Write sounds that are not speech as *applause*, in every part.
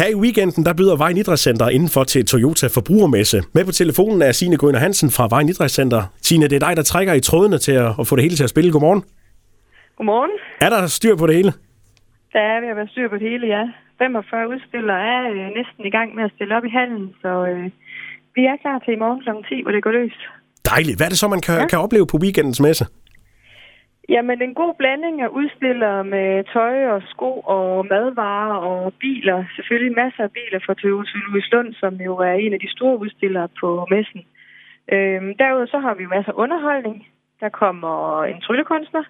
Her i weekenden, der byder Vejen Idrætscenter indenfor til Toyota Forbrugermesse. Med på telefonen er Signe Grønner Hansen fra Vejen Idrætscenter. Signe, det er dig, der trækker i trådene til at, at få det hele til at spille. Godmorgen. Godmorgen. Er der styr på det hele? Der er ved at være styr på det hele, ja. 45 udstillere er øh, næsten i gang med at stille op i hallen, så øh, vi er klar til i morgen kl. 10, hvor det går løs. Dejligt. Hvad er det så, man kan, ja. kan opleve på weekendens messe? Jamen, en god blanding af udstillere med tøj og sko og madvarer og biler. Selvfølgelig masser af biler fra Toyota Louis Lund, som jo er en af de store udstillere på messen. Øhm, derudover så har vi jo masser af underholdning. Der kommer en tryllekunstner,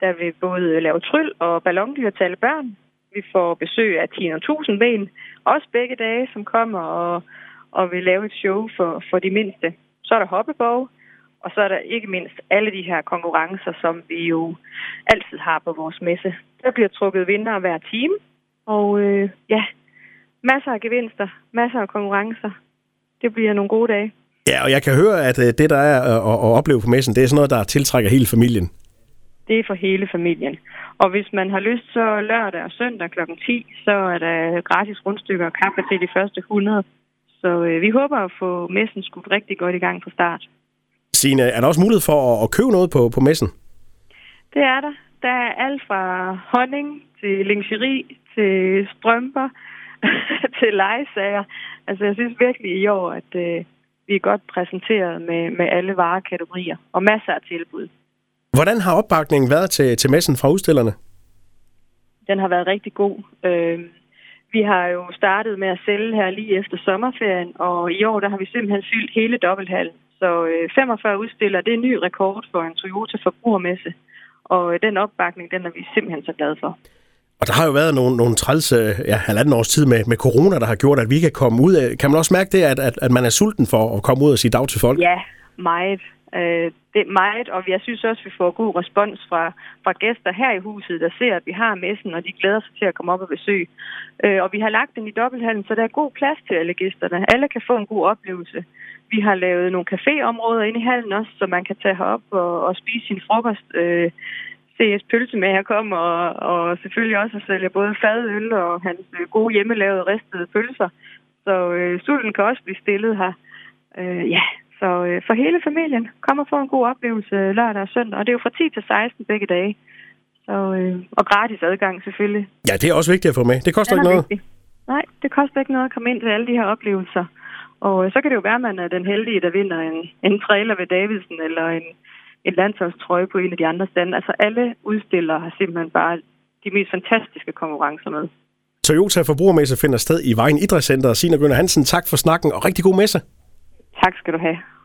der vil både lave tryl og ballondyr til alle børn. Vi får besøg af 10.000 ben, også begge dage, som kommer og, og vil lave et show for, for de mindste. Så er der hoppeborg, og så er der ikke mindst alle de her konkurrencer, som vi jo altid har på vores messe. Der bliver trukket vinder hver time, og øh, ja, masser af gevinster, masser af konkurrencer. Det bliver nogle gode dage. Ja, og jeg kan høre, at øh, det, der er at, at opleve på messen, det er sådan noget, der tiltrækker hele familien. Det er for hele familien. Og hvis man har lyst, så lørdag og søndag kl. 10, så er der gratis rundstykker og kaffe til de første 100. Så øh, vi håber at få messen skudt rigtig godt i gang fra start. Signe, er der også mulighed for at, at købe noget på, på messen? Det er der. Der er alt fra honning til lingerie til strømper *laughs* til legesager. Altså jeg synes virkelig i år, at øh, vi er godt præsenteret med, med alle varekategorier og masser af tilbud. Hvordan har opbakningen været til, til messen fra udstillerne? Den har været rigtig god. Øh, vi har jo startet med at sælge her lige efter sommerferien, og i år der har vi simpelthen fyldt hele dobbelthallen. Så øh, 45 udstillere, det er en ny rekord for en Toyota forbrugermesse. Og øh, den opbakning, den er vi simpelthen så glade for. Og der har jo været nogle, nogle træls ja, halvanden års tid med, med corona, der har gjort, at vi kan komme ud. Kan man også mærke det, at, at, at man er sulten for at komme ud og sige dag til folk? Ja, meget. Øh, det er meget, og jeg synes også, at vi får god respons fra, fra gæster her i huset, der ser, at vi har messen, og de glæder sig til at komme op og besøge. Øh, og vi har lagt den i dobbelthallen, så der er god plads til alle gæsterne. Alle kan få en god oplevelse. Vi har lavet nogle caféområder inde i hallen også, så man kan tage herop og, og spise sin frokost. Øh, CS Pølsemager kommer og, og selvfølgelig også at sælge både fadøl og hans øh, gode hjemmelavede ristede pølser. Så øh, sulten kan også blive stillet her. Øh, ja, så øh, for hele familien, kom og få en god oplevelse lørdag og søndag. Og det er jo fra 10 til 16 begge dage. Så, øh, og gratis adgang selvfølgelig. Ja, det er også vigtigt at få med. Det koster ikke noget. Vigtig. Nej, det koster ikke noget at komme ind til alle de her oplevelser. Og øh, så kan det jo være, at man er den heldige, der vinder en, en trailer ved Davidsen, eller en, en landsholdstrøje på en af de andre stande. Altså alle udstillere har simpelthen bare de mest fantastiske konkurrencer med. Toyota Forbrugermesse finder sted i Vejen Idrætscenter. Sina Gunnar Hansen, tak for snakken og rigtig god messe. Tak skal du have.